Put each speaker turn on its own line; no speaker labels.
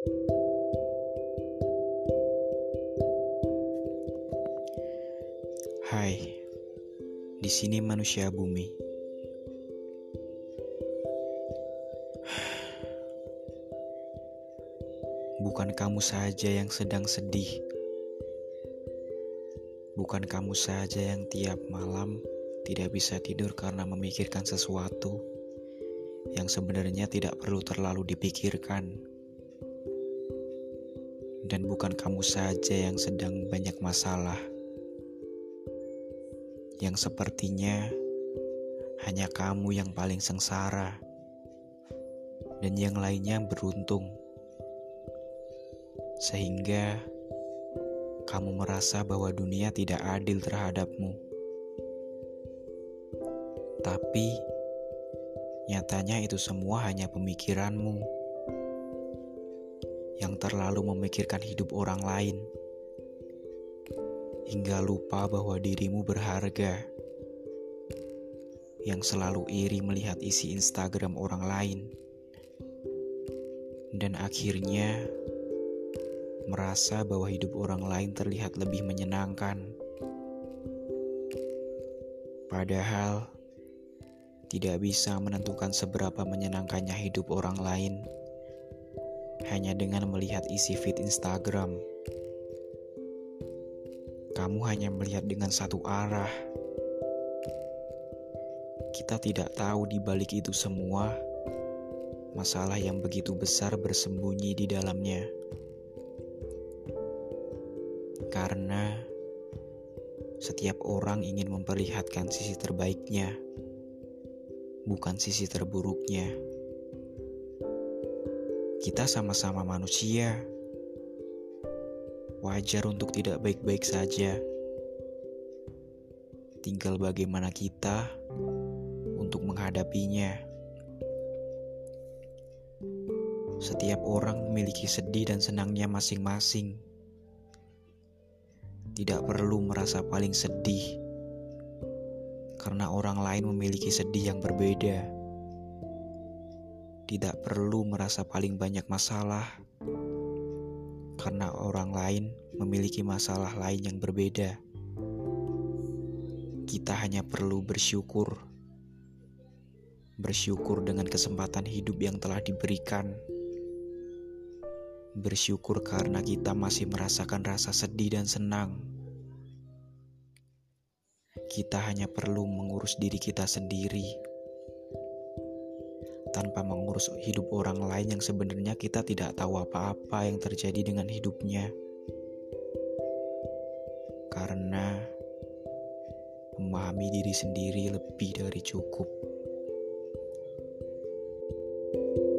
Hai, di sini manusia bumi. Bukan kamu saja yang sedang sedih. Bukan kamu saja yang tiap malam tidak bisa tidur karena memikirkan sesuatu yang sebenarnya tidak perlu terlalu dipikirkan. Dan bukan kamu saja yang sedang banyak masalah. Yang sepertinya hanya kamu yang paling sengsara. Dan yang lainnya beruntung. Sehingga kamu merasa bahwa dunia tidak adil terhadapmu. Tapi nyatanya itu semua hanya pemikiranmu yang terlalu memikirkan hidup orang lain hingga lupa bahwa dirimu berharga. Yang selalu iri melihat isi Instagram orang lain, dan akhirnya merasa bahwa hidup orang lain terlihat lebih menyenangkan. Padahal tidak bisa menentukan seberapa menyenangkannya hidup orang lain hanya dengan melihat isi feed Instagram. Kamu hanya melihat dengan satu arah. Kita tidak tahu di balik itu semua masalah yang begitu besar bersembunyi di dalamnya karena setiap orang ingin memperlihatkan sisi terbaiknya, bukan sisi terburuknya. Kita sama-sama manusia, wajar untuk tidak baik-baik saja. Tinggal bagaimana kita untuk menghadapinya. Setiap orang memiliki sedih dan senangnya masing-masing tidak perlu merasa paling sedih karena orang lain memiliki sedih yang berbeda. Tidak perlu merasa paling banyak masalah karena orang lain memiliki masalah lain yang berbeda. Kita hanya perlu bersyukur, bersyukur dengan kesempatan hidup yang telah diberikan bersyukur karena kita masih merasakan rasa sedih dan senang. Kita hanya perlu mengurus diri kita sendiri tanpa mengurus hidup orang lain yang sebenarnya kita tidak tahu apa-apa yang terjadi dengan hidupnya. Karena memahami diri sendiri lebih dari cukup. thank you